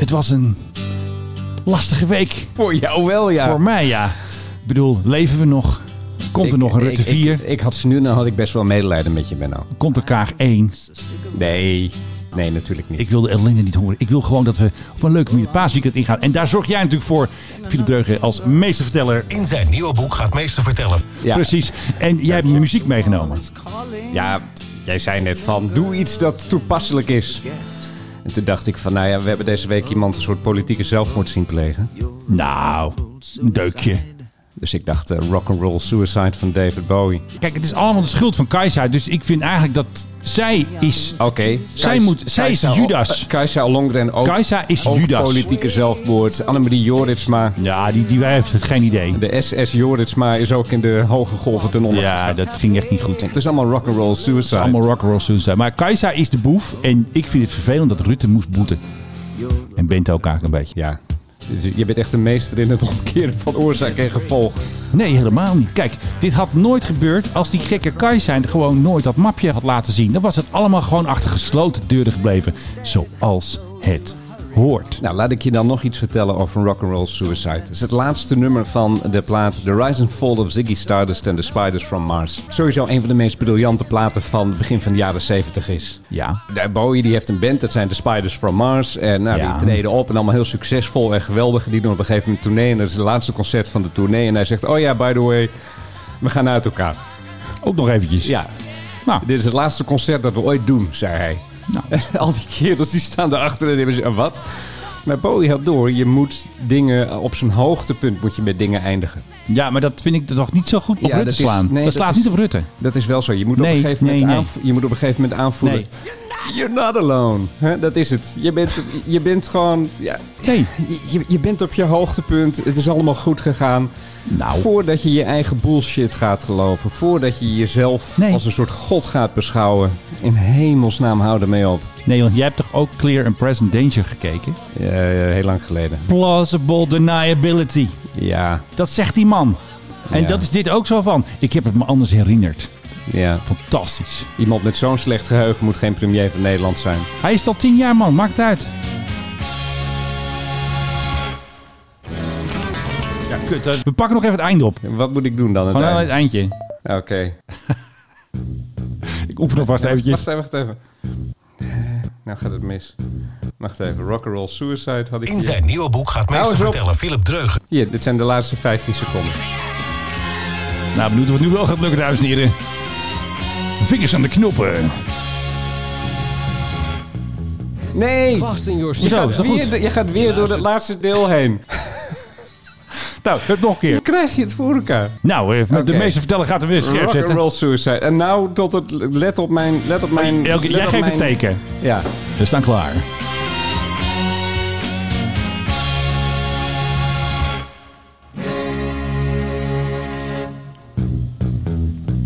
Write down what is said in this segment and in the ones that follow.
Het was een lastige week. Voor jou wel, ja. Voor mij, ja. Ik bedoel, leven we nog? Komt er Ik- nog een Rutte ik- 4? Ik, ik had ze nu, nou had ik best wel medelijden met je, Benno. Komt er Kaag 1? Nee, nee, natuurlijk niet. Ik wil de ellende niet horen. Ik wil gewoon dat we op een leuke manier het paasweekend ingaan. En daar zorg jij natuurlijk voor, Philip Dreugen, als meesterverteller. In zijn nieuwe boek gaat meester vertellen. ja, Precies. En jij hebt muziek meegenomen. ja, jij zei net van, doe iets dat toepasselijk is. En toen dacht ik van, nou ja, we hebben deze week iemand een soort politieke zelfmoord zien plegen. Nou, een deukje. Dus ik dacht, rock Rock'n'Roll Suicide van David Bowie. Kijk, het is allemaal de schuld van Kajsa. Dus ik vind eigenlijk dat zij is... Oké. Zij moet- zij is Judas. Kajsa Ollongren ook. Kajsa is ook Judas. politieke zelfmoord. Annemarie Joritsma. Ja, die, die heeft het geen idee. De SS Joritsma is ook in de hoge golven ten onder. Ja, dat ging echt niet goed. Het is allemaal rock'n'roll suicide. Allemaal rock'n'roll suicide. Maar Kajsa is de boef. En ik vind het vervelend dat Rutte moest boeten. En Bent ook eigenlijk een beetje. Ja. Dus Je bent echt een meester in het omkeren van oorzaak en gevolg. Nee, helemaal niet. Kijk, dit had nooit gebeurd als die gekke Kajsa gewoon nooit dat mapje had laten zien. Dan was het allemaal gewoon achter gesloten deuren gebleven. Zoals het hoort. Nou, laat ik je dan nog iets vertellen over Rock'n'Roll Suicide. Het is het laatste nummer van de plaat The Rise and Fall of Ziggy Stardust and the Spiders from Mars. Sowieso een van de meest briljante platen van het begin van de jaren 70 is. Ja. Bowie die heeft een band, dat zijn de Spiders from Mars. En nou, Ja. die treden op en allemaal heel succesvol en geweldig. Die doen op een gegeven moment een tournee en dat is het laatste concert van de tournee. En hij zegt, oh ja, by the way, we gaan uit elkaar. Ook nog eventjes. Ja, Nou, dit is het laatste concert dat we ooit doen, zei hij. Nou, Al die kerels die staan erachter en hebben ze, "Ah, wat? Maar Bowie had door, je moet dingen op zijn hoogtepunt moet je met dingen eindigen. ja, maar dat vind ik toch niet zo goed op Ja, Rutte dat is- slaan. nee, dat dat slaat is- niet op Rutte. Dat is wel zo. Je moet, Nee, op, een gegeven moment nee. je moet op een gegeven moment aanvoelen. You're not alone. Dat is het. Je bent, je bent gewoon. Ja, Nee. je, je bent op je hoogtepunt. Het is allemaal goed gegaan. Nou. Voordat je je eigen bullshit gaat geloven. Voordat je jezelf Nee. als een soort god gaat beschouwen. In hemelsnaam hou ermee op. Nee, want jij hebt toch ook Clear and Present Danger gekeken? Ja, heel lang geleden. Plausible deniability. Ja, Dat zegt die man. En Ja. dat is dit ook zo van. Ik heb het me anders herinnerd. ja. Fantastisch. Iemand met zo'n slecht geheugen moet geen premier van Nederland zijn. Hij is al tien jaar man, maakt uit. Kut. hè. We pakken nog even het einde op. Wat moet ik doen dan? Gewoon aan het uiteindelijk? eindje. Oké. Ik oefen alvast eventjes. Wacht even, wacht even. Eh, Nou gaat het mis. Wacht even. Rock'n'Roll Suicide had ik In hier. zijn nieuwe boek gaat meester op. vertellen Philip Dreugen. Hier, dit zijn de laatste 15 seconden. Nou, benieuwd of het nu wel gaat lukken, dames en heren. Vingers aan de knoppen. Nee! Vast in your Je seat. Hoezo? gaat, is dat weer, goed? je gaat weer door het laatste deel heen. Nou, het nog een keer. Hoe krijg je het voor elkaar? Nou, eh, de meeste verteller gaat er weer scherp zetten. Rock'n'Roll Suicide. En nou tot het... Let op mijn... Let op mijn... Elke, let jij op geeft mijn- het teken. Ja. We staan klaar.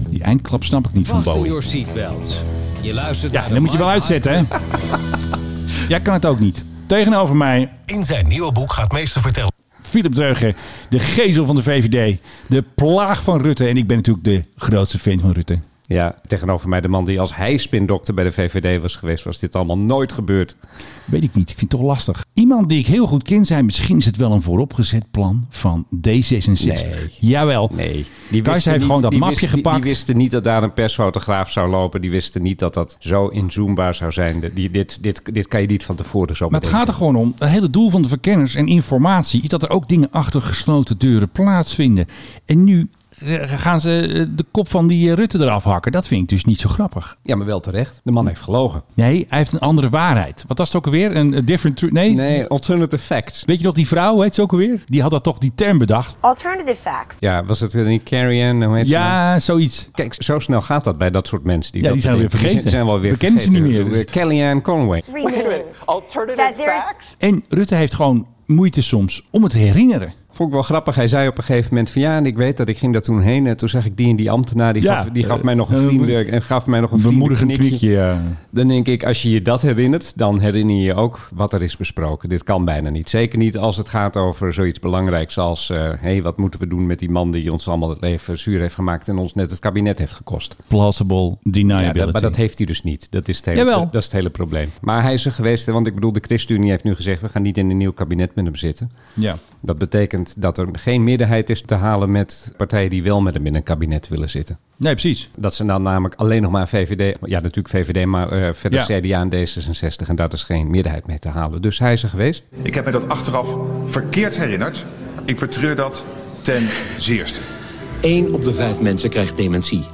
Die eindklap snap ik niet van Vast in Bowie. your seatbelts. Je luistert Ja, naar de dan moet je wel Mike uitzetten, hè? Jij kan het ook niet. Tegenover mij, In zijn nieuwe boek gaat meester vertellen. Philip Dreugen, de gezel van de VVD. De plaag van Rutte. En ik ben natuurlijk de grootste fan van Rutte. Ja, tegenover mij de man die als hij spindokter bij de VVD was geweest, was dit allemaal nooit gebeurd. Weet ik niet. Ik vind het toch lastig. Iemand die ik heel goed ken, zei misschien is het wel een vooropgezet plan van D66. Nee. Jawel. Nee, die heeft niet- gewoon dat mapje wisten- gepakt. Die wisten niet dat daar een persfotograaf zou lopen. Die wisten niet dat dat zo inzoombaar zou zijn. Die, dit, dit, dit kan je niet van tevoren zo Maar het gaat er gewoon om. Het hele doel van de verkenners en informatie is dat er ook dingen achter gesloten deuren plaatsvinden. En nu gaan ze eh, de kop van die eh, Rutte eraf hakken. Dat vind ik dus niet zo grappig. Ja, maar wel terecht. De man heeft gelogen. Nee, hij heeft een andere waarheid. Wat was het ook alweer? Een, een different truth? Nee. Nee, alternative facts. Weet je nog die vrouw, heet ze ook alweer? Die had dat toch die term bedacht? Alternative facts. Ja, was het niet Carrie Ann? Hoe heet ze nou? Ja, zoiets. Kijk, zo snel gaat dat bij dat soort mensen. Die Ja, dat die zijn weer vergeten. Die zijn wel weer We kennen ze niet meer, dus- Kellyanne Conway. Alternative facts? En Rutte heeft gewoon moeite soms om het te herinneren. Vond ik wel grappig. Hij zei op een gegeven moment van ja, en ik weet dat ik ging daar toen heen. En toen zag ik die en die ambtenaar, die, Ja, gaf, die gaf eh, mij nog een eh, vriendelijk en gaf mij nog een bemoedigend knikje. ja. Dan denk ik, als je je dat herinnert, dan herinner je je ook wat er is besproken. Dit kan bijna niet. Zeker niet als het gaat over zoiets belangrijks als... hé, hey, wat moeten we doen met die man die ons allemaal het leven zuur heeft gemaakt... en ons net het kabinet heeft gekost. Plausible Ja, deniability. dat, maar dat heeft hij dus niet. Dat is, het hele, Jawel. dat is het hele probleem. Maar hij is er geweest, want ik bedoel, de ChristenUnie heeft nu gezegd... we gaan niet in een nieuw kabinet met hem zitten. Ja. Dat betekent dat er geen meerderheid is te halen met partijen die wel met hem in een kabinet willen zitten. Nee, precies. Dat ze dan namelijk alleen nog maar VVD, ja natuurlijk VVD, maar eh, verder Ja. CDA en D66. En daar is geen meerderheid mee te halen. Dus hij is er geweest. Ik heb mij dat achteraf verkeerd herinnerd. Ik betreur dat ten zeerste. Eén op de vijf mensen krijgt dementie.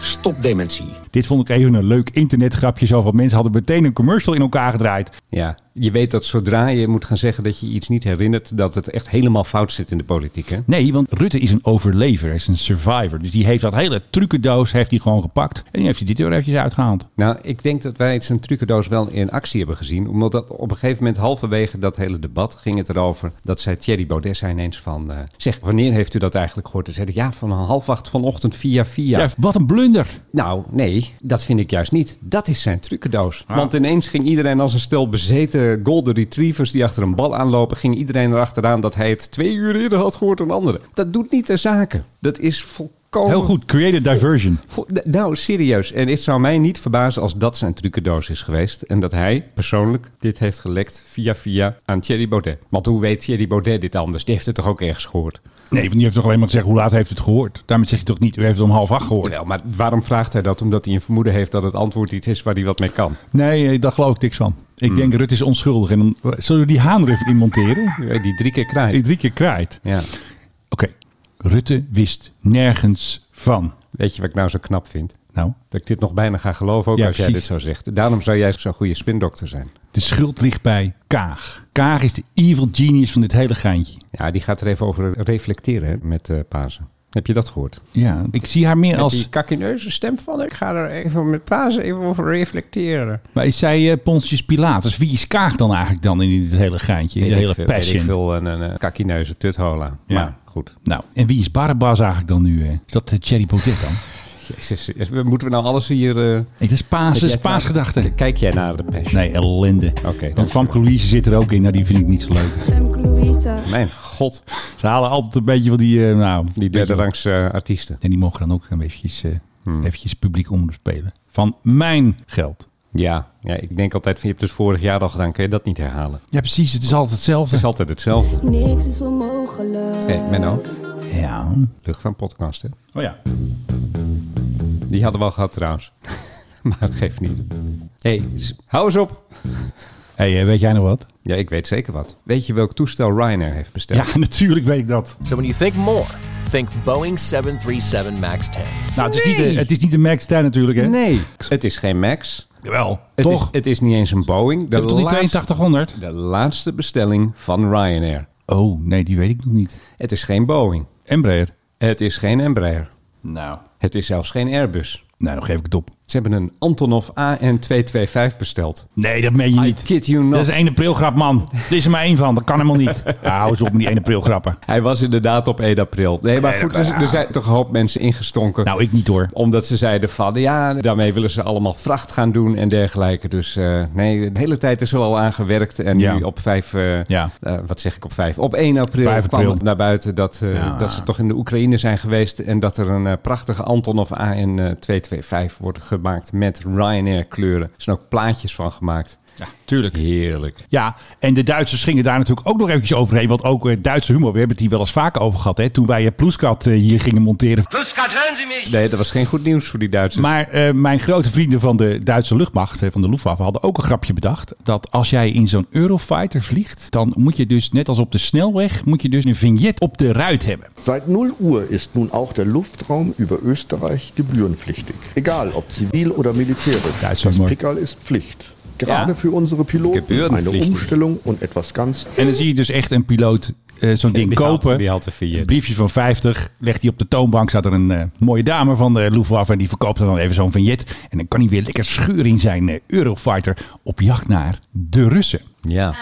Stop dementie. Dit vond ik even een leuk internetgrapje. Zo van mensen hadden meteen een commercial in elkaar gedraaid. Ja, je weet dat zodra je moet gaan zeggen dat je iets niet herinnert, dat het echt helemaal fout zit in de politiek. Hè? Nee, want Rutte is een overlever. Hij is een survivor. Dus die heeft dat hele trucendoos heeft hij gewoon gepakt. En die heeft hij dit er eventjes uitgehaald. Nou, ik denk dat wij zijn trucendoos wel in actie hebben gezien. Omdat dat op een gegeven moment, halverwege dat hele debat, ging het erover. Dat zei Thierry Baudet zei ineens van... eh, zeg, wanneer heeft u dat eigenlijk gehoord? Toen zei ik, ja, van half acht vanochtend via via. Ja. wat een blunder. Nou, nee, dat vind ik juist niet. Dat is zijn trucendoos. Want ineens ging iedereen als een stel bezeten golden retrievers die achter een bal aanlopen, ging iedereen erachteraan dat hij het twee uur eerder had gehoord dan anderen. Dat doet niet de zaken. Dat is volkomen... Heel goed. Creative diversion. Vo- Nou, serieus. En het zou mij niet verbazen als dat zijn trucendoos is geweest. En dat hij persoonlijk dit heeft gelekt via via aan Thierry Baudet. Want hoe weet Thierry Baudet dit anders? Die heeft het toch ook ergens gehoord? Nee, want die heeft toch alleen maar gezegd hoe laat heeft het gehoord. Daarmee zeg je toch niet, u heeft het om half acht gehoord. Jawel, maar waarom vraagt hij dat? Omdat hij een vermoeden heeft dat het antwoord iets is waar hij wat mee kan. Nee, eh, daar geloof ik niks van. Ik Hmm. denk Rutte is onschuldig. En dan, zullen we die haan er even in monteren? Die drie keer Die krijgt. drie keer kraait. Ja. Oké, Rutte wist nergens van. Weet je wat ik nou zo knap vind? Nou, Dat ik dit nog bijna ga geloven, ook Ja, als jij dit zo zegt. Daarom zou jij zo'n goede spindokter zijn. de schuld ligt bij Kaag. Kaag is de evil genius van dit hele geintje. Ja, die gaat er even over reflecteren hè, met Pasen. Heb je dat gehoord? Ja, ik zie haar meer Met als... die kakineuze stem van, ik ga er even met Pasen even over reflecteren. Maar is zij eh, Pontius Pilatus? Wie is Kaag dan eigenlijk dan in dit hele geintje? In hele veel, weet ik passion? veel, een, een, een kakineuze tuthola. Ja. Maar goed. Nou, en wie is Barabbas eigenlijk dan nu? eh? Is dat uh, Thierry Baudet dan? Jezus, moeten we nou alles hier... eh, dat is Paas, is paasgedachte. Kijk jij naar de passion? Nee, ellende. Oké. Want Famke Louise zit er ook in. Nou, die vind ik niet zo leuk. Mijn god, Ze halen altijd een beetje van die... eh, nou, die derde rangs eh, artiesten. En die mogen dan ook een eventjes, eh, Hmm. eventjes publiek omspelen. Van mijn geld. Ja, ja, ik denk altijd van, je hebt het vorig jaar al gedaan, kun je dat niet herhalen? Ja, precies. Het is altijd Het hetzelfde. is altijd hetzelfde. Niks is onmogelijk. Hé, Menno, Ja. lucht van podcast, hè? Oh ja. Die hadden we al gehad trouwens. maar dat geeft niet. Hé, hey, hou eens op. hey, eh, weet jij nog wat? Ja, ik weet zeker wat. Weet je welk toestel Ryanair heeft besteld? Ja, natuurlijk weet ik dat. So when you think more, think Boeing 737 MAX 10. Nou, het is, niet, de, het is niet de Max 10 natuurlijk, hè? Nee, het is geen Max. Jawel. Het Toch? is, het is niet eens een Boeing. Toch die laatste, 8200? de laatste bestelling van Ryanair. Oh, nee, die weet ik nog niet. Het is geen Boeing. Embraer. Het is geen Embraer. Nou. Het is zelfs geen Airbus. Nou, dan geef ik het op. Ze hebben een Antonov AN225 besteld. Nee, dat meen je I niet. kid you not. Dat is een 1 april grap, man. Er is er maar één van. Dat kan helemaal niet. Ja, hou eens op met die 1 april grappen. Hij was inderdaad op 1 april. Nee, maar Nee, goed, er, er zijn toch een hoop mensen ingestonken. Nou, ik niet hoor. Omdat ze zeiden van, ja, daarmee willen ze allemaal vracht gaan doen en dergelijke. Dus eh, nee, de hele tijd is er al aan gewerkt. En Ja. nu op 5, eh, Ja. eh, wat zeg ik op 5? Op 1 april, 5 kwam het naar buiten dat, Ja. dat ze toch in de Oekraïne zijn geweest. En dat er een prachtige Antonov AN225 wordt gemaakt met Ryanair kleuren. Er zijn ook plaatjes van gemaakt. Ja, tuurlijk. Heerlijk. Ja, en de Duitsers gingen daar natuurlijk ook nog eventjes overheen. Want ook eh, Duitse humor, we hebben het hier wel eens vaker over gehad. Hè, toen wij eh, Ploeskat eh, hier gingen monteren. Nee, dat was geen goed nieuws voor die Duitsers. Maar eh, mijn grote vrienden van de Duitse luchtmacht, van de Luftwaffe, hadden ook een grapje bedacht. Dat als jij in zo'n Eurofighter vliegt, dan moet je dus, net als op de snelweg, moet je dus een vignet op de ruit hebben. Seit 0 Uhr ist nun auch der Luftraum über Österreich gebührenpflichtig. Egal ob zivil oder militärisch. Ja, ist das schon mal- Pickerl ist Pflicht. Gerade Ja. für unsere Piloten eine. Umstellung und etwas ganz En dan zie je dus echt een piloot eh, zo'n ding die kopen. die een briefje van 50, legt hij op de toonbank. Staat er een eh, mooie dame van de Luftwaffe en die verkoopt er dan even zo'n vignet. En dan kan hij weer lekker scheuren in zijn eh, Eurofighter op jacht naar de Russen. Ja.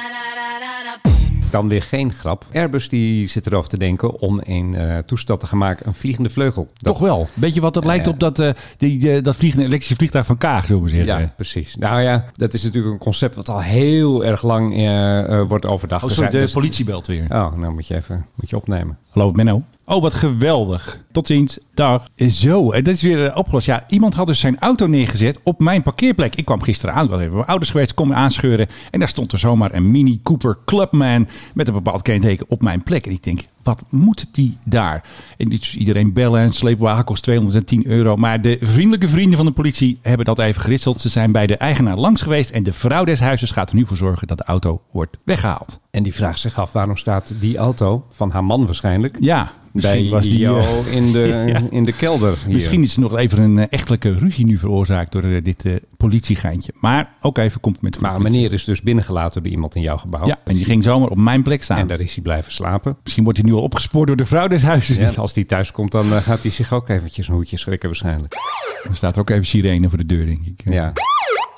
Dan weer geen grap. Airbus die zit erover te denken om een eh, toestel te gaan maken, een vliegende vleugel. Dat- Toch wel. Weet je wat dat lijkt Eh. op dat, eh, die, dat vliegende elektrische vliegtuig van Kaag, we zeggen. Ja, precies. Nou ja, dat is natuurlijk een concept wat al heel erg lang wordt overdacht. Oh, sorry, de dus- politie belt weer. Oh, nou moet je even moet je opnemen. Hallo Menno. Oh, wat geweldig. Tot ziens. Dag. Zo, en dat is weer eh, opgelost. Ja, iemand had dus zijn auto neergezet op mijn parkeerplek. Ik kwam gisteren aan, ik was even bij mijn ouders geweest, kom aanscheuren. En daar stond er zomaar een Mini Cooper Clubman met een bepaald kenteken op mijn plek. En ik denk, wat moet die daar? En dus iedereen bellen, een sleepwagen kost 210 euro. Maar de vriendelijke vrienden van de politie hebben dat even geritseld. Ze zijn bij de eigenaar langs geweest en de vrouw des huizes gaat er nu voor zorgen dat de auto wordt weggehaald. En die vraagt zich af, waarom staat die auto van haar man waarschijnlijk Ja, misschien was die... jou eh, in, de, Ja. in de kelder hier? Misschien is er nog even een eh, echtelijke ruzie nu veroorzaakt door eh, dit politiegeintje. Maar ook even complimenten. voor Maar meneer is dus binnengelaten door iemand in jouw gebouw. Ja, en die ging zomaar op mijn plek staan. En daar is hij blijven slapen. Misschien wordt hij nu al opgespoord door de vrouw des huizes. Ja, als die thuis komt, dan gaat hij zich ook eventjes een hoedje schrikken waarschijnlijk. Er staat ook even sirene voor de deur, denk ik. Ja.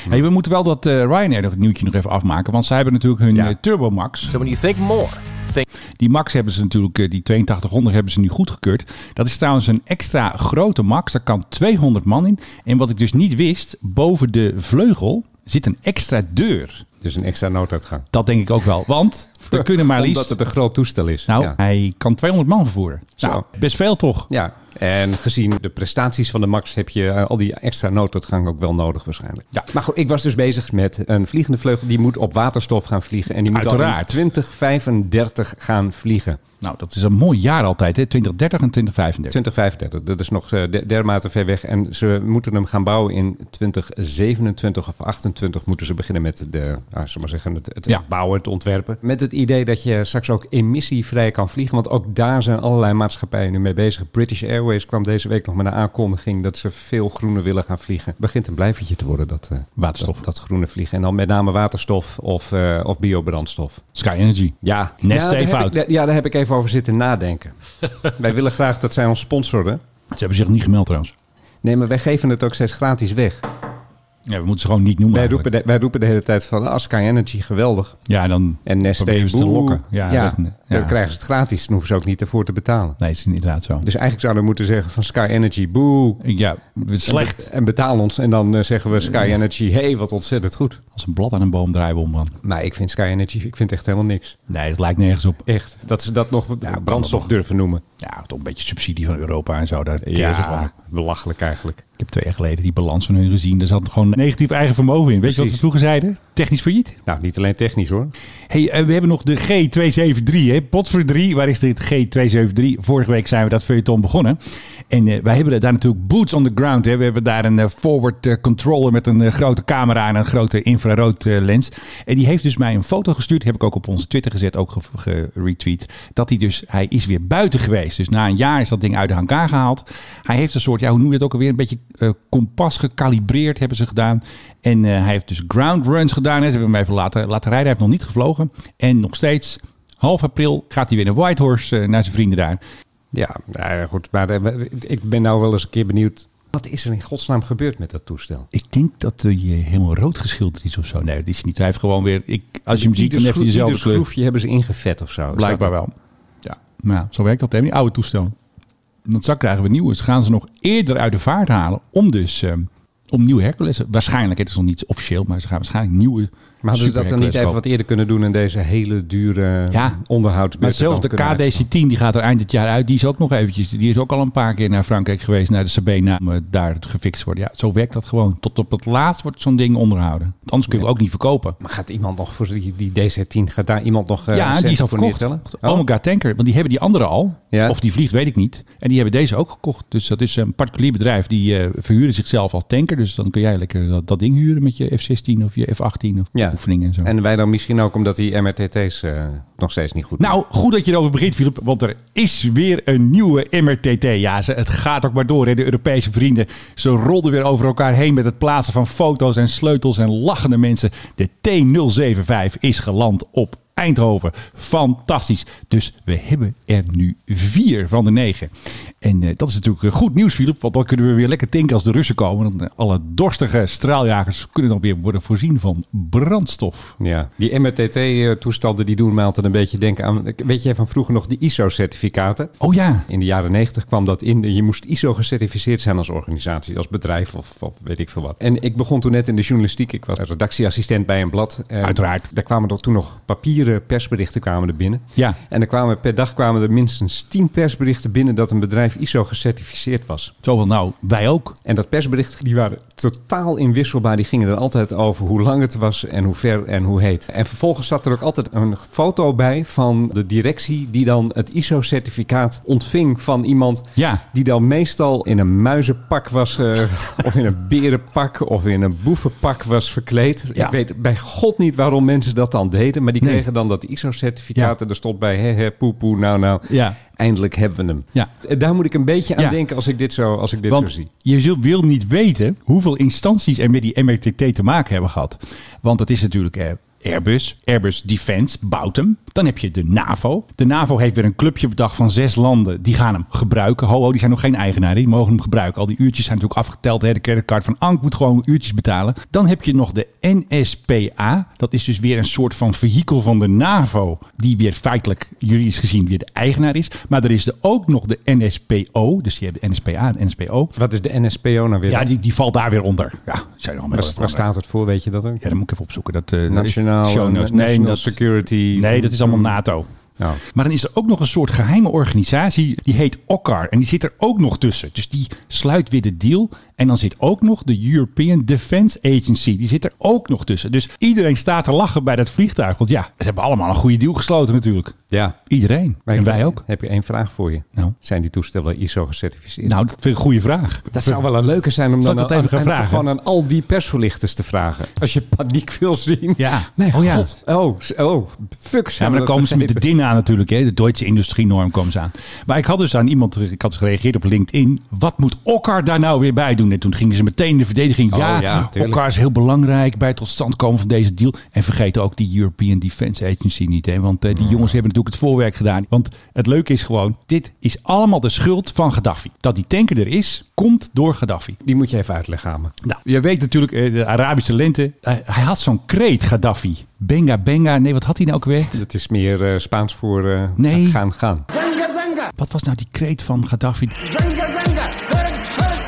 Hey, we moeten wel dat eh, Ryanair nog het nieuwtje nog even afmaken. Want zij hebben natuurlijk hun Ja. eh, Turbo Max. So when you think more, think Die Max hebben ze natuurlijk, eh, die 8200 hebben ze nu goedgekeurd. Dat is trouwens een extra grote Max. Daar kan 200 man in. En wat ik dus niet wist, boven de vleugel zit een extra deur. Dus een extra nooduitgang. Dat denk ik ook wel. Want er kunnen maar liefst... Omdat het een groot toestel is. Nou, ja. hij kan 200 man vervoeren. Zo. Nou, best veel toch? ja. En gezien de prestaties van de Max heb je eh, al die extra nooduitgang ook wel nodig waarschijnlijk. Ja. Maar goed, ik was dus bezig met een vliegende vleugel. Die moet op waterstof gaan vliegen. En die moet al in Uiteraard. 2035 gaan vliegen. Nou, dat is een mooi jaar altijd, hè? 2030 en 2035. 2035, dat is nog eh, der- dermate ver weg. En ze moeten hem gaan bouwen in 2027 of 28 moeten ze beginnen met de, nou, maar zeggen, het, het Ja. bouwen, het ontwerpen. Met het idee dat je straks ook emissievrij kan vliegen. Want ook daar zijn allerlei maatschappijen nu mee bezig. British Airways kwam deze week nog met een aankondiging dat ze veel groener willen gaan vliegen. Begint een blijvertje te worden, dat, eh, Waterstof. dat, dat groene vliegen. En dan met name waterstof of, eh, of biobrandstof. Sky Energy. Ja, Nest ja, even ik- ja, daar heb ik even over zitten nadenken. Wij willen graag dat zij ons sponsoren. Ze hebben zich niet gemeld trouwens. Nee, maar wij geven het ook steeds gratis weg. Ja, we moeten ze gewoon niet noemen. Wij roepen, de, wij roepen de hele tijd van, ah, Sky Energy, geweldig. Ja, dan En proberen ze te lokken. Ja, Ja, dat is- ja. dan krijgen ze het gratis. Dan hoeven ze ook niet ervoor te betalen. Nee, het is inderdaad zo. Dus eigenlijk zouden we moeten zeggen van Sky Energy, boe. Ja, slecht. En betaal ons. En dan eh, zeggen we Sky Energy, hey, wat ontzettend goed. Als een blad aan een boom draaien we om, man. Maar ik vind Sky Energy, ik vind echt helemaal niks. Nee, dat lijkt nergens op. Echt. Dat ze dat nog brandstof durven noemen. Ja, toch een beetje subsidie van Europa en zo. Daar keren ze gewoon. Ja, belachelijk eigenlijk. Ik heb twee jaar geleden die balans van hun gezien. Er zat gewoon negatief eigen vermogen in. Weet je wat we vroeger zeiden? Technisch failliet. Nou, niet alleen technisch hoor. Hey, eh, we hebben nog de G273, hè? Potver 3. Waar is dit G273? Vorige week zijn we dat feuilleton begonnen. En eh, wij hebben daar natuurlijk boots on the ground. Hè? We hebben daar een eh, forward controller met een grote camera en een grote infrarood lens. En die heeft dus mij een foto gestuurd. Heb ik ook op onze Twitter gezet, ook ge- geretweet. Dat hij dus, hij is weer buiten geweest. Dus na een jaar is dat ding uit de hangar gehaald. Hij heeft een soort, ja, hoe noem je het ook alweer? Een beetje kompas gekalibreerd hebben ze gedaan. En eh, hij heeft dus ground runs gedaan. Hè. Ze hebben hem even laten, laten rijden. Hij heeft nog niet gevlogen. En nog steeds, half april, gaat hij weer naar Whitehorse eh, naar zijn vrienden daar. Ja, nou goed. Maar eh, ik ben nou wel eens een keer benieuwd. Wat is er in godsnaam gebeurd met dat toestel? Ik denk dat hij eh, helemaal rood geschilderd is of zo. Nee, dat is niet. Hij heeft gewoon weer, ik, als je hem ziet, dan heeft hij dezelfde kleur. schroefje hebben ze ingevet of zo. Blijkbaar wel. Ja, maar ja, zo werkt dat, hè? Die oude toestel. Want zo krijgen we nieuwe. Ze gaan ze nog eerder uit de vaart halen om dus eh, om nieuwe Hercules. Waarschijnlijk, het is nog niet officieel, maar ze gaan waarschijnlijk nieuwe. Maar hadden ze dat dan niet even wat eerder kunnen doen in deze hele dure Ja. Maar zelfs de KDC-10 die gaat er eind dit jaar uit. Die is ook nog eventjes. Die is ook al een paar keer naar Frankrijk geweest, naar de Sabena, om eh, daar het gefixt worden. Ja, zo werkt dat gewoon. Tot op het laatst wordt zo'n ding onderhouden. Want anders kun je het ook niet verkopen. Maar gaat iemand nog voor die, die DC-10, gaat daar iemand nog eh, ja, die is al voor verkocht. neertellen? Omega Tanker, want die hebben die andere al. Ja. Of die vliegt, weet ik niet. En die hebben deze ook gekocht. Dus dat is een particulier bedrijf. Die eh, verhuren zichzelf als tanker. Dus dan kun jij lekker dat, dat ding huren met je F-16 of je F-18 of Ja. Oefeningen en zo. En wij dan misschien ook omdat die MRTT's eh, nog steeds niet goed Nou, goed dat je erover begint, Philip. Want er is weer een nieuwe MRTT. Ja, ze, het gaat ook maar door. Hè. De Europese vrienden, ze rolden weer over elkaar heen... met het plaatsen van foto's en sleutels en lachende mensen. De T075 is geland op Eindhoven. Fantastisch. Dus we hebben er nu vier van de negen. En eh, dat is natuurlijk eh, goed nieuws, Philip. Want dan kunnen we weer lekker tanken als de Russen komen. Dan, eh, alle dorstige straaljagers kunnen dan weer worden voorzien van brandstof. Ja, die MRTT-toestanden die doen mij altijd een beetje denken aan... Weet jij van vroeger nog die ISO-certificaten? Oh ja. In de jaren 90 kwam dat in. Je moest ISO gecertificeerd zijn als organisatie, als bedrijf of, of weet ik veel wat. En ik begon toen net in de journalistiek. Ik was redactieassistent bij een blad. En Uiteraard. Daar kwamen er toen nog papieren persberichten kwamen er binnen. Ja. En er kwamen, per dag kwamen er minstens 10 persberichten binnen dat een bedrijf ISO gecertificeerd was. Zo wel nou, wij ook. En dat persbericht, die waren totaal inwisselbaar. Die gingen er altijd over hoe lang het was en hoe ver en hoe heet. En vervolgens zat er ook altijd een foto bij van de directie die dan het ISO-certificaat ontving van iemand Ja. die dan meestal in een muizenpak was eh, of in een berenpak of in een boevenpak was verkleed. Ja. Ik weet bij god niet waarom mensen dat dan deden, maar die Nee. Dan dat ISO-certificaat en er stond bij he he poe poe nou nou. Ja. Eindelijk hebben we hem. Ja. En Daar moet ik een beetje aan denken als ik dit zo, als ik dit zo zie. je zult, wil niet weten hoeveel instanties er met die MRTT te maken hebben gehad. Want het is natuurlijk eh, Airbus, Airbus Defence bouwt hem. Dan heb je de NAVO. De NAVO heeft weer een clubje bedacht van zes landen. Die gaan hem gebruiken. Ho, ho, die zijn nog geen eigenaar. Die mogen hem gebruiken. Al die uurtjes zijn natuurlijk afgeteld. Hè. De creditcard van Ank moet gewoon uurtjes betalen. Dan heb je nog de NSPA. Dat is dus weer een soort van vehikel van de NAVO. Die weer feitelijk, juridisch gezien, weer de eigenaar is. Maar er is er ook nog de NSPO. Dus je hebt de NSPA en NSPO. Wat is de NSPO nou weer? Ja, die, die valt daar weer onder. Ja, zijn er allemaal waar, waar staat het voor, weet je dat ook? Ja, dan moet ik even opzoeken. Dat, Nationaal, show notes. eh, Nee, National dat, Security. Nee, dat is allemaal NATO. Ja. Maar dan is er ook nog een soort geheime organisatie. Die heet OCCAR. En die zit er ook nog tussen. Dus die sluit weer de deal. En dan zit ook nog de European Defence Agency. Die zit er ook nog tussen. Dus iedereen staat te lachen bij dat vliegtuig. Want ja, ze hebben allemaal een goede deal gesloten natuurlijk. Ja. Iedereen. Maar en wij ook. Heb je één vraag voor je? Nou. Zijn die toestellen ISO gecertificeerd? Nou, dat vind ik een goede vraag. dat zou wel een leuke zijn om dan dat even aan- gaan aan- vragen? gewoon aan al die persverlichters te vragen. Als je paniek wil zien. Ja. Mijn Oh ja. god. Oh, oh, fuck. Ja, maar dan komen ze met de vergeten. DIN aan natuurlijk. Hè? De Duitse industrienorm komen ze aan. Maar ik had dus aan iemand, ik had dus gereageerd op LinkedIn. Wat moet Okkar daar nou weer bij doen? En toen gingen ze meteen de verdediging. Oh, ja. Okkar is heel belangrijk bij het tot stand komen van deze deal. En vergeet ook die European Defence Agency niet. Hè? Want eh, die jongens hebben natuurlijk het voorwerk gedaan. Want het leuke is gewoon, dit is allemaal de schuld van Gaddafi. Dat die tanker er is, komt door Gaddafi. Die moet je even uitleggen aan me. Nou, je weet natuurlijk, eh, de Arabische lente. hij had zo'n kreet, Gaddafi. Benga, benga. Nee, wat had hij nou ook weer? Dat is meer eh, Spaans voor eh, Nee. gaan, gaan. Wat was nou die kreet van Gaddafi?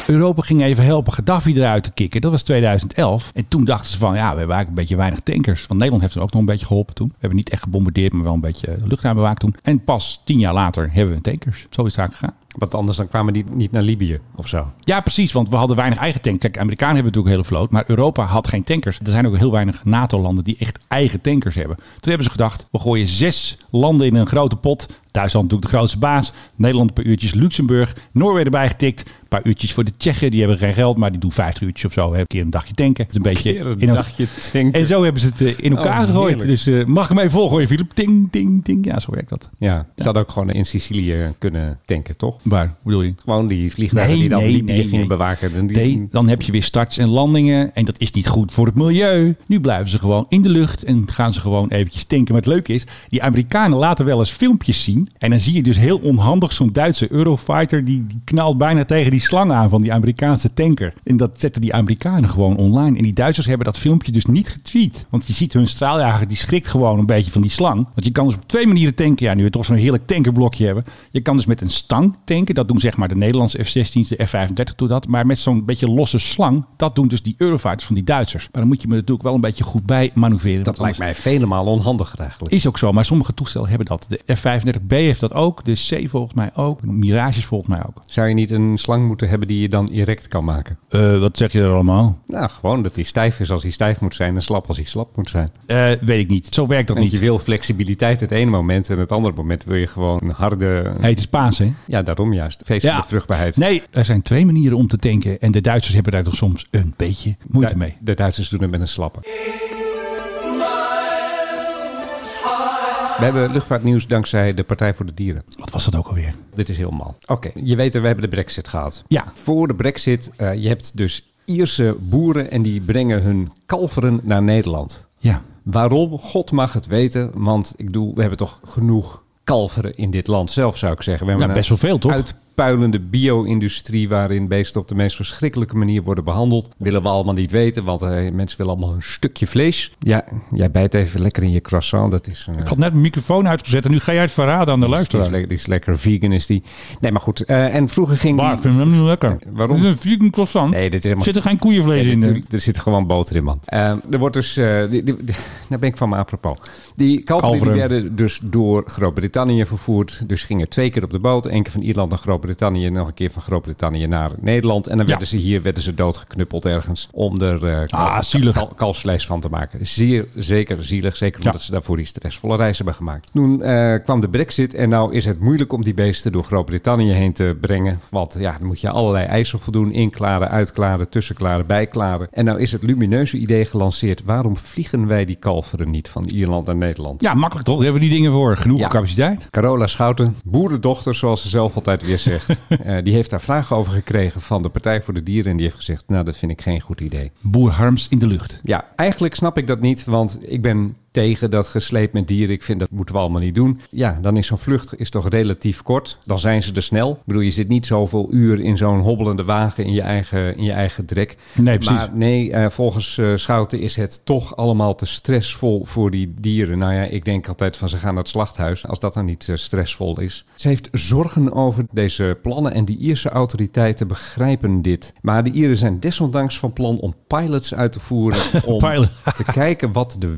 Europa ging even helpen Gaddafi eruit te kicken. Dat was 2011. En toen dachten ze van, ja, we hebben eigenlijk een beetje weinig tankers. Want Nederland heeft er ook nog een beetje geholpen toen. We hebben niet echt gebombardeerd, maar wel een beetje de luchtruim bewaakt toen. En pas tien jaar later hebben we tankers. Zo is het eigenlijk gegaan. Want anders dan kwamen die niet naar Libië of zo. Ja, precies, want we hadden weinig eigen tanks. Kijk, Amerikanen hebben natuurlijk een hele vloot, maar Europa had geen tankers. Er zijn ook heel weinig NATO-landen die echt eigen tankers hebben. Toen hebben ze gedacht, we gooien zes landen in een grote pot. Duitsland natuurlijk de grootste baas. Nederland een paar uurtjes, Luxemburg, Noorwegen erbij getikt. Een paar uurtjes voor de Tsjechen, die hebben geen geld, maar die doen 50 uurtjes of zo. Een keer een dagje tanken. Dat is een beetje een in een- dagje tanken. En zo hebben ze het eh, in elkaar Oh, gegooid. heerlijk. Dus eh, mag ik hem even volgooien, Filip? Ting, ting, ting. Ja, zo werkt dat. Ja, ze hadden ook gewoon in Sicilië kunnen tanken, toch? Waar, hoe bedoel je? Gewoon die vliegtuigen die dan Libië gingen bewaken. En die- Nee, dan heb je weer starts en landingen. En dat is niet goed voor het milieu. Nu blijven ze gewoon in de lucht. En gaan ze gewoon eventjes tanken. Maar het leuke is, die Amerikanen laten wel eens filmpjes zien. En dan zie je dus heel onhandig zo'n Duitse Eurofighter. Die, die knalt bijna tegen die slang aan van die Amerikaanse tanker. En dat zetten die Amerikanen gewoon online. En die Duitsers hebben dat filmpje dus niet getweet. Want je ziet hun straaljager, die schrikt gewoon een beetje van die slang. Want je kan dus op twee manieren tanken. Ja, nu we toch zo'n heerlijk tankerblokje hebben. Je kan dus met een stang tanken. Dat doen zeg maar de Nederlandse F-16's, de F-35 doet dat. Maar met zo'n beetje losse slang, dat doen dus die Eurofighters van die Duitsers. Maar dan moet je me natuurlijk wel een beetje goed bij manoeuvreren. Dat lijkt mij vele malen onhandiger eigenlijk. is ook zo, maar sommige toestellen hebben dat. De F-35B heeft dat ook, de C volgens mij ook, Mirages volgens mij ook. Zou je niet een slang moeten hebben die je dan erect kan maken? Eh, wat zeg je er allemaal? Nou, gewoon dat hij stijf is als hij stijf moet zijn en slap als hij slap moet zijn. Eh, weet ik niet. Zo werkt dat Want niet. je wil flexibiliteit het ene moment en het andere moment wil je gewoon een harde... Hey, het is paas, hè? Ja, daarom juist. Feest van de vruchtbaarheid. Nee, er zijn twee manieren om te tanken. En de Duitsers hebben daar toch soms een beetje moeite mee. de Duitsers doen het met een slappe. We hebben luchtvaartnieuws dankzij de Partij voor de Dieren. Wat was dat ook alweer? Dit is heel mal. Oké, je weet, we hebben de brexit gehad. Ja. Voor de brexit, eh, je hebt dus Ierse boeren en die brengen hun kalveren naar Nederland. Ja. Waarom? God mag het weten. Want ik bedoel, we hebben toch genoeg kalveren in dit land zelf, zou ik zeggen. We hebben Ja, best wel veel, toch? Een uitpuilende bio-industrie waarin beesten op de meest verschrikkelijke manier worden behandeld. Willen we allemaal niet weten, want eh, mensen willen allemaal een stukje vlees. Ja, jij bijt even lekker in je croissant. Dat is... eh, Ik had net mijn microfoon uitgezet en nu ga jij het verraden aan de luisteraar. die is lekker vegan, is die. Nee, maar goed. eh, en vroeger ging ik vind hem niet lekker. Waarom? Is een vegan croissant. Nee, dit is helemaal... Zit er geen koeienvlees Nee, in? natuurlijk, er zit gewoon boter in, man. Er wordt dus... die, die, die- daar ben ik van me apropos. Die kalveren, werden dus door Groot-Brittannië vervoerd. Dus gingen twee keer op de boot. Eén keer van Ierland naar Groot-Brittannië. Nog een keer van Groot-Brittannië naar Nederland. En dan Ja. werden ze hier werden ze doodgeknuppeld ergens. Om er eh, kal- Ah, zielig. kal- kalfsvlees van te maken. Zeer zeker zielig. Zeker Ja. omdat ze daarvoor die stressvolle reis hebben gemaakt. Toen eh, kwam de brexit. En nou is het moeilijk om die beesten door Groot-Brittannië heen te brengen. Want ja, dan moet je allerlei eisen voldoen. Inklaren, uitklaren, tussenklaren, bijklaren. En nou is het lumineuze idee gelanceerd. Waarom vliegen wij die kalveren niet van Ierland naar Nederland? Ja, makkelijk toch? Daar hebben we die dingen voor. Genoeg Ja. capaciteit. Carola Schouten, boerendochter zoals ze zelf altijd weer zegt. eh, die heeft daar vragen over gekregen van de Partij voor de Dieren. En die heeft gezegd, nou dat vind ik geen goed idee. Boer Harms in de lucht. Ja, eigenlijk snap ik dat niet, want ik ben tegen dat gesleep met dieren. Ik vind dat moeten we allemaal niet doen. Ja, dan is zo'n vlucht is toch relatief kort. Dan zijn ze er snel. Ik bedoel, je zit niet zoveel uur in zo'n hobbelende wagen in je eigen, in je eigen drek. Nee, precies. Maar nee, eh, volgens eh, Schouten is het toch allemaal te stressvol voor die dieren. Nou ja, ik denk altijd van ze gaan naar het slachthuis. Als dat dan niet eh, stressvol is. Ze heeft zorgen over deze plannen en die Ierse autoriteiten begrijpen dit. Maar de Ieren zijn desondanks van plan om pilots uit te voeren. Om te kijken wat de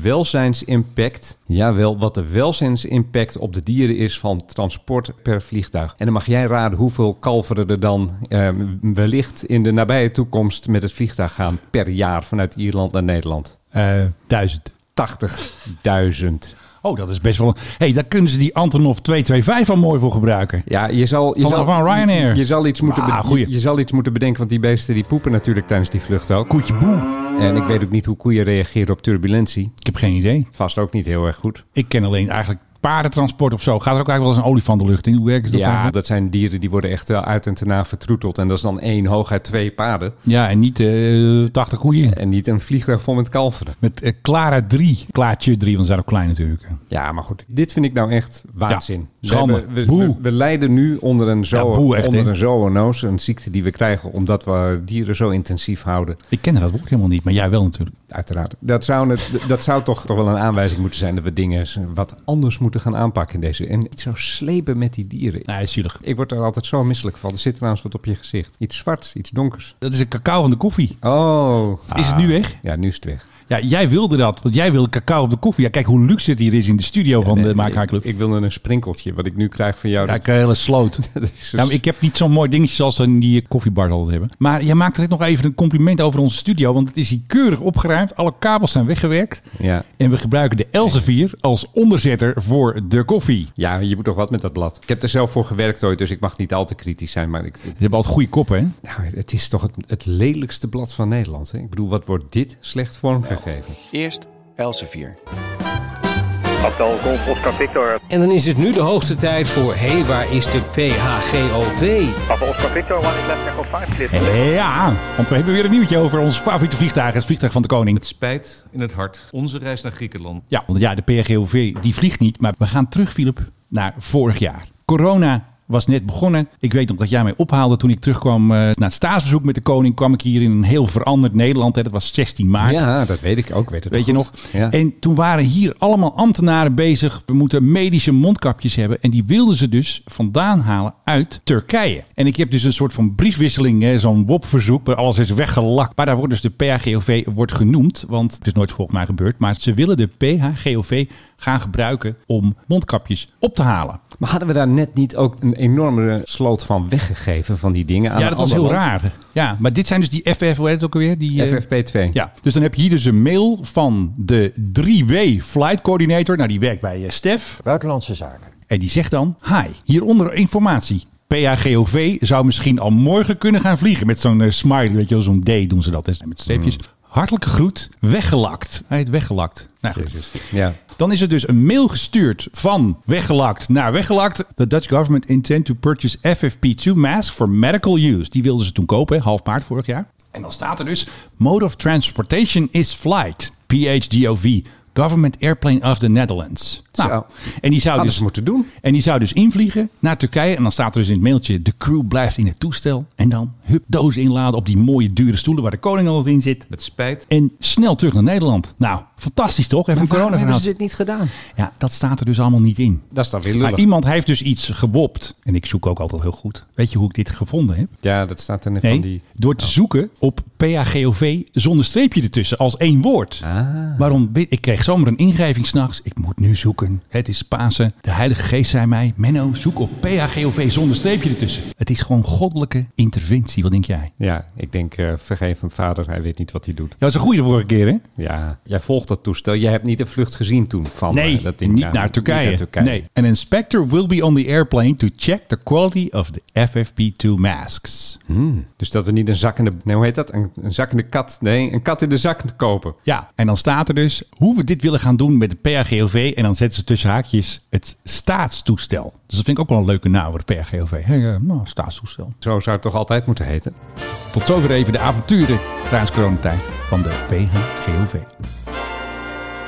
welzijnsimpact, jawel, wat de welzijnsimpact op de dieren is van transport per vliegtuig. En dan mag jij raden hoeveel kalveren er dan eh, wellicht in de nabije toekomst met het vliegtuig gaan per jaar vanuit Ierland naar Nederland. Eh, duizend. 80.000. Oh, dat is best wel... hey, daar kunnen ze die Antonov 225 al mooi voor gebruiken. Ja, je zal, je Van- zal, van Ryanair. Je, zal iets moeten Ah, je, je zal iets moeten bedenken, want die beesten die poepen natuurlijk tijdens die vlucht ook. Koetje boe. En ik weet ook niet hoe koeien reageren op turbulentie. Ik heb geen idee. Vast ook niet heel erg goed. Ik ken alleen eigenlijk paardentransport of zo. Gaat er ook eigenlijk wel eens een olifant de lucht in? Hoe werkt het? Ja, eigenlijk? dat zijn dieren die worden echt eh, uit en te na vertroeteld. En dat is dan één, hooguit twee paarden. ja en niet eh 80 koeien. En niet een vliegtuig vol met kalveren. Met eh, Clara 3. Klaartje 3, want ze zijn ook klein natuurlijk. Ja, maar goed. Dit vind ik nou echt waanzin. Ja. We, hebben- we, Boe. we, we lijden nu onder een, zo, Ja, boe echt, onder een zoonose. Een ziekte die we krijgen omdat we dieren zo intensief houden. Ik ken dat woord helemaal niet, maar jij wel natuurlijk. Uiteraard. Dat zou, het, dat zou toch, toch wel een aanwijzing moeten zijn dat we dingen wat anders moeten gaan aanpakken in deze. En niet zo slepen met die dieren. Nee, is zielig. Ik word er altijd zo misselijk van. Er zit trouwens wat op je gezicht. Iets zwarts, iets donkers. Dat is een cacao van de koffie. Oh. Is het nu weg? Ja, nu is het weg. Ja, jij wilde dat, want jij wilde cacao op de koffie. Ja, kijk hoe luxe het hier is in de studio van de Maak Club. Ik, ik wilde een sprinkeltje, wat ik nu krijg van jou. Ja, dat- ik een hele sloot. is maar ik heb niet zo'n mooi dingetje zoals ze in die koffiebars altijd hebben. Maar jij maakt direct nog even een compliment over onze studio. Want het is hier keurig opgeruimd. Alle kabels zijn weggewerkt. ja. En we gebruiken de Elsevier als onderzetter voor de koffie. ja, je moet toch wat met dat blad. Ik heb er zelf voor gewerkt ooit, dus ik mag niet al te kritisch zijn. Maar ik, Ze hebben altijd goede koppen, hè? nou, het is toch het, het lelijkste blad van Nederland. Hè? Ik bedoel, wat wordt dit slecht vormgegeven? Eerst Elsevier. En dan is het nu de hoogste tijd voor Hé, hey, waar is de PHGOV? Ja, want we hebben weer een nieuwtje over ons favoriete vliegtuig. Het vliegtuig van de koning. Spijt in het hart. Onze reis naar Griekenland. Ja, want ja, de PRGOV die vliegt niet. Maar we gaan terug, Philip, naar vorig jaar. Corona was net begonnen. Ik weet nog dat jij mij ophaalde toen ik terugkwam eh, naar het staatsbezoek met de koning. Kwam ik hier in een heel veranderd Nederland. Hè. Dat was 16 maart. Ja, dat weet ik ook. Weet, het Weet je nog? Ja. En toen waren hier allemaal ambtenaren bezig. We moeten medische mondkapjes hebben. En die wilden ze dus vandaan halen uit Turkije. En ik heb dus een soort van briefwisseling, zo'n WOP-verzoek. waar alles is weggelakt. Maar daar wordt dus de PHGOV wordt genoemd. Want het is nooit volgens mij gebeurd. Maar ze willen de PHGOV gaan gebruiken om mondkapjes op te halen. Maar hadden we daar net niet ook een enorme sloot van weggegeven van die dingen? aan ja, dat was heel land? raar. Ja, maar dit zijn dus die FF, hoe heet het ook alweer? Die, eh, FFP2. Ja, dus dan heb je hier dus een mail van de 3W Flight Coordinator. Nou, die werkt bij eh, Stef. Buitenlandse zaken. En die zegt dan, hi, hieronder informatie. PHGOV zou misschien al morgen kunnen gaan vliegen. Met zo'n eh, smiley, weet je wel, zo'n D doen ze dat. Met streepjes. Hartelijke groet, weggelakt. Hij heet weggelakt. Nou, goed. Ja. Dan is er dus een mail gestuurd van weggelakt naar weggelakt. The Dutch government intend to purchase FFP2 masks for medical use. Die wilden ze toen kopen, half maart vorig jaar. En dan staat er dus, mode of transportation is flight. PHGOV Government Airplane of the Netherlands. Nou, Zo. en die zou Hadden dus ze moeten doen. En die zou dus invliegen naar Turkije. En dan staat er dus in het mailtje: de crew blijft in het toestel. En dan hup, dozen inladen op die mooie dure stoelen waar de koning altijd in zit. Met spijt. En snel terug naar Nederland. Nou, fantastisch toch? Even een Waarom corona hebben ze dit niet gedaan? Ja, dat staat er dus allemaal niet in. Dat is dan weer Maar iemand heeft dus iets gewopt. En ik zoek ook altijd heel goed. Weet je hoe ik dit gevonden heb? Ja, dat staat er net Nee, van die... door te zoeken op PAGOV zonder streepje ertussen als één woord. Ah. Waarom? Ik kreeg zomaar een ingeving s'nachts. Ik moet nu zoeken. Het is Pasen. De Heilige Geest zei mij: Menno, zoek op PAGOV zonder streepje ertussen. Het is gewoon goddelijke interventie. Wat denk jij? Ja, ik denk, eh, vergeef hem vader, hij weet niet wat hij doet. Dat was een goede de vorige keer, hè? Ja, jij volgt dat toestel. Jij hebt niet de vlucht gezien toen van Nee, eh, dat ding. niet naar Turkije. niet naar Turkije. Nee. An inspector will be on the airplane to check the quality of the FFP2 masks. Hmm, dus dat we niet een zak in de... Nee, hoe heet dat? Een, een zak in de kat. Nee, een kat in de zak kopen. Ja, en dan staat er dus hoe we dit willen gaan doen met de PAGOV. En dan zetten ze tussen haakjes het staatstoestel. Dus dat vind ik ook wel een leuke naam voor de. Hey, eh, nou, staatstoestel. Zo zou het toch altijd moeten heten? Tot zover even de avonturen tijdens coronatijd van de PHGOV.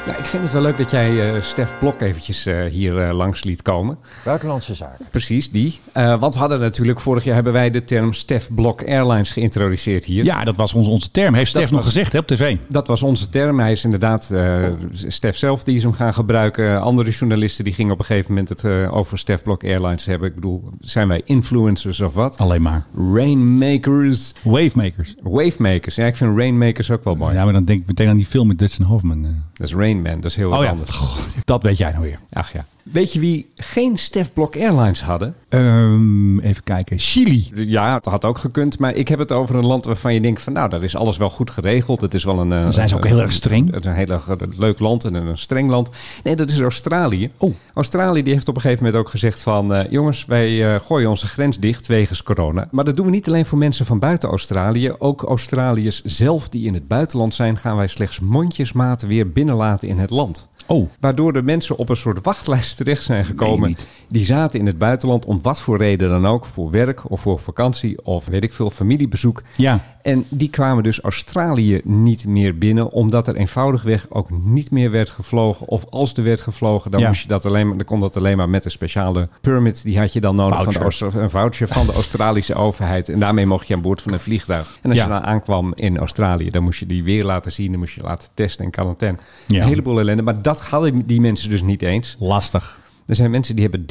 Nou, ik vind het wel leuk dat jij eh, Stef Blok eventjes eh, hier eh, langs liet komen. Buitenlandse zaken. Precies, die. Eh, want we hadden natuurlijk, vorig jaar hebben wij de term Stef Blok Airlines geïntroduceerd hier. Ja, dat was onze, onze term. Heeft Stef nog gezegd hè, op tv. Dat was onze term. Hij is inderdaad, eh Stef zelf die is hem gaan gebruiken. Andere journalisten die gingen op een gegeven moment het eh, over Stef Blok Airlines hebben. Ik bedoel, zijn wij influencers of wat? Alleen maar. Rainmakers. Wavemakers. Wavemakers. Ja, ik vind Rainmakers ook wel mooi. Ja, maar dan denk ik meteen aan die film met Dustin Hoffman. Dat is Rain Man, dat is heel wat Oh ja, anders. Goh, dat weet jij nou weer. Ach ja. Weet je wie geen Stef Blok Airlines hadden? Ehm, even kijken. Chili. Ja, het had ook gekund. Maar ik heb het over een land waarvan je denkt van... nou, daar is alles wel goed geregeld. Het is wel een... Dan zijn ze ook heel erg streng. Het is een heel erg leuk land en een streng land. Nee, dat is Australië. Oh. Australië die heeft op een gegeven moment ook gezegd van... eh, jongens, wij eh, gooien onze grens dicht wegens corona. Maar dat doen we niet alleen voor mensen van buiten Australië. Ook Australiërs zelf die in het buitenland zijn... gaan wij slechts mondjesmaat weer binnenlaten in het land. Oh, Waardoor de mensen op een soort wachtlijst terecht zijn gekomen. Die zaten in het buitenland om wat voor reden dan ook. Voor werk of voor vakantie of weet ik veel, familiebezoek. ja. En die kwamen dus Australië niet meer binnen, omdat er eenvoudigweg ook niet meer werd gevlogen. Of als er werd gevlogen, dan, Ja. moest je dat alleen maar, dan kon dat alleen maar met een speciale permit. Die had je dan nodig van de. Austra- een voucher van de Australische overheid. En daarmee mocht je aan boord van een vliegtuig. En als Ja. je dan aankwam in Australië, dan moest je die weer laten zien. Dan moest je laten testen en quarantaine. Ja. Een heleboel ellende. Maar dat hadden die mensen dus niet eens. Lastig. Er zijn mensen die hebben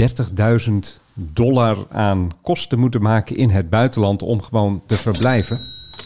30.000 dollar aan kosten moeten maken in het buitenland om gewoon te verblijven.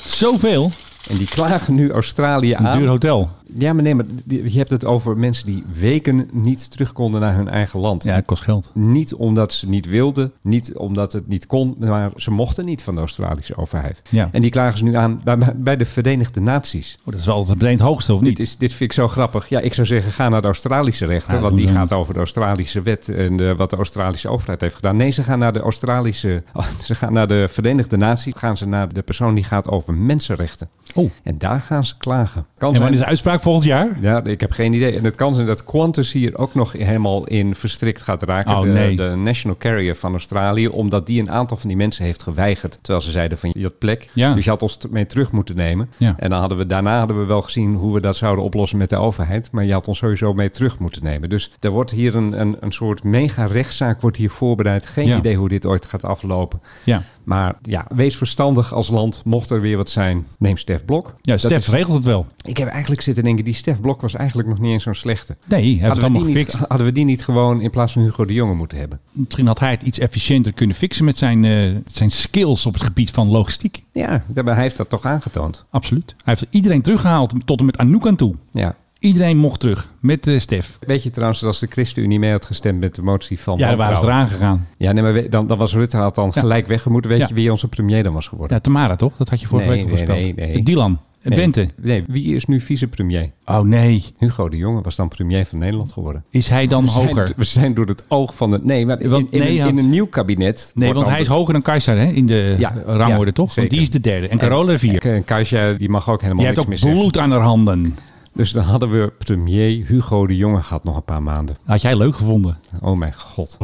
Zoveel? En die klagen nu Australië Een aan. duur hotel. Ja, maar nee, maar je hebt het over mensen die weken niet terug konden naar hun eigen land. Ja, het kost geld. Niet omdat ze niet wilden, niet omdat het niet kon, maar ze mochten niet van de Australische overheid. Ja. En die klagen ze nu aan bij, bij de Verenigde Naties. Oh, dat is wel het hoogste, of niet? Dit, is, dit vind ik zo grappig. Ja, ik zou zeggen, ga naar de Australische rechter. Ja, want die gaat over de Australische wet en de- wat de Australische overheid heeft gedaan. Nee, ze gaan naar de Australische. ze gaan naar de Verenigde Naties. Gaan ze naar de persoon die gaat over mensenrechten. Oh. En daar gaan ze klagen. Kan En wanneer is de uitspraak volgend jaar? ja, ik heb geen idee. En het kan zijn dat Qantas hier ook nog helemaal in verstrikt gaat raken. Oh, de, nee. de national carrier van Australië. Omdat die een aantal van die mensen heeft geweigerd. Terwijl ze zeiden van je had plek. Ja. Dus je had ons mee terug moeten nemen. Ja. En dan hadden we, daarna hadden we wel gezien hoe we dat zouden oplossen met de overheid. Maar je had ons sowieso mee terug moeten nemen. Dus er wordt hier een, een, een soort mega rechtszaak wordt hier voorbereid. Geen Ja. idee hoe dit ooit gaat aflopen. Ja. Maar ja, wees verstandig als land. Mocht er weer wat zijn, neem Stef Blok. Ja, Dat Stef is- regelt het wel. ik heb eigenlijk zitten denken, die Stef Blok was eigenlijk nog niet eens zo'n slechte. Nee, het Hadden we, die niet, hadden we die niet gewoon in plaats van Hugo de Jonge moeten hebben? Misschien had hij het iets efficiënter kunnen fixen met zijn, eh, zijn skills op het gebied van logistiek. Ja, daarbij- hij heeft dat toch aangetoond. Absoluut. Hij heeft iedereen teruggehaald, tot en met Anouk aan toe. Ja. Iedereen mocht terug, met eh Stef. Weet je trouwens dat als de ChristenUnie mee had gestemd met de motie van Ja, daar waren ze eraan gegaan. Ja, nee, maar we- dan, dan was Rutte had dan Ja. gelijk weggemoeten. Weet Ja. je wie onze premier dan was geworden? Ja, Tamara toch? Dat had je vorige Nee, week al nee, voorspeld. nee, nee. Dylan. Nee. Bente. Nee, wie is nu vicepremier? Oh nee. Hugo de Jonge was dan premier van Nederland geworden. Is hij dan we hoger? Zijn, we zijn door het oog van het... Nee, maar in, Want- in, nee, een, in nieuw kabinet... Nee, want hij is hoger dan Kajsa hè, in de Ja, rangorde, ja, toch? Want die is de derde. En Carola de vierde. En Kajsa, die mag ook helemaal Je hebt niks ook meer zeggen. bloed aan haar handen. Dus dan hadden we premier Hugo de Jonge gehad nog een paar maanden. Had jij leuk gevonden? Oh mijn god.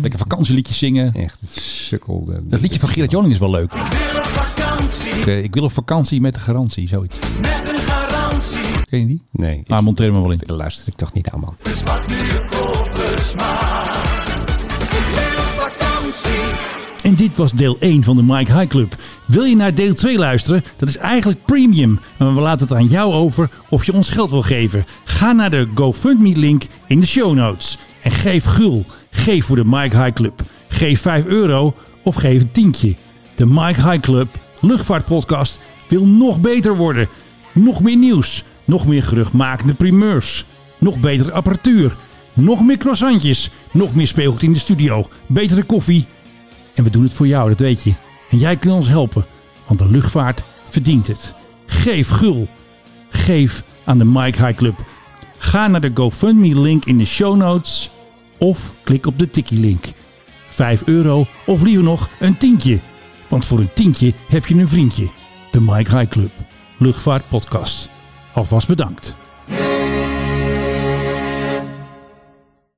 Lekker vakantieliedjes zingen. Echt sukkelde. Dat liedje van Gerard Joling is wel leuk. Ik, eh, ik wil op vakantie met een garantie, zoiets. Met een garantie. Ken je die? Nee. Ah, monteer er wel in. Daar luister ik toch niet aan, man. En dit was deel 1 van de Mike High Club. Wil je naar deel 2 luisteren? Dat is eigenlijk premium. Maar we laten het aan jou over of je ons geld wil geven. Ga naar de GoFundMe link in de show notes. En geef gul. Geef voor de Mike High Club. Geef 5 euro of geef een tientje. De Mike High Club luchtvaartpodcast wil nog beter worden. Nog meer nieuws. Nog meer geruchtmakende primeurs. Nog betere apparatuur. Nog meer croissantjes. Nog meer speelgoed in de studio. Betere koffie. En we doen het voor jou, dat weet je. En jij kunt ons helpen, want de luchtvaart verdient het. Geef gul. Geef aan de Mike High Club. Ga naar de GoFundMe-link in de show notes of klik op de Tikkie-link. 5 euro of liever nog een tientje. Want voor een tientje heb je een vriendje. De Mike High Club. Luchtvaart Podcast. Alvast bedankt.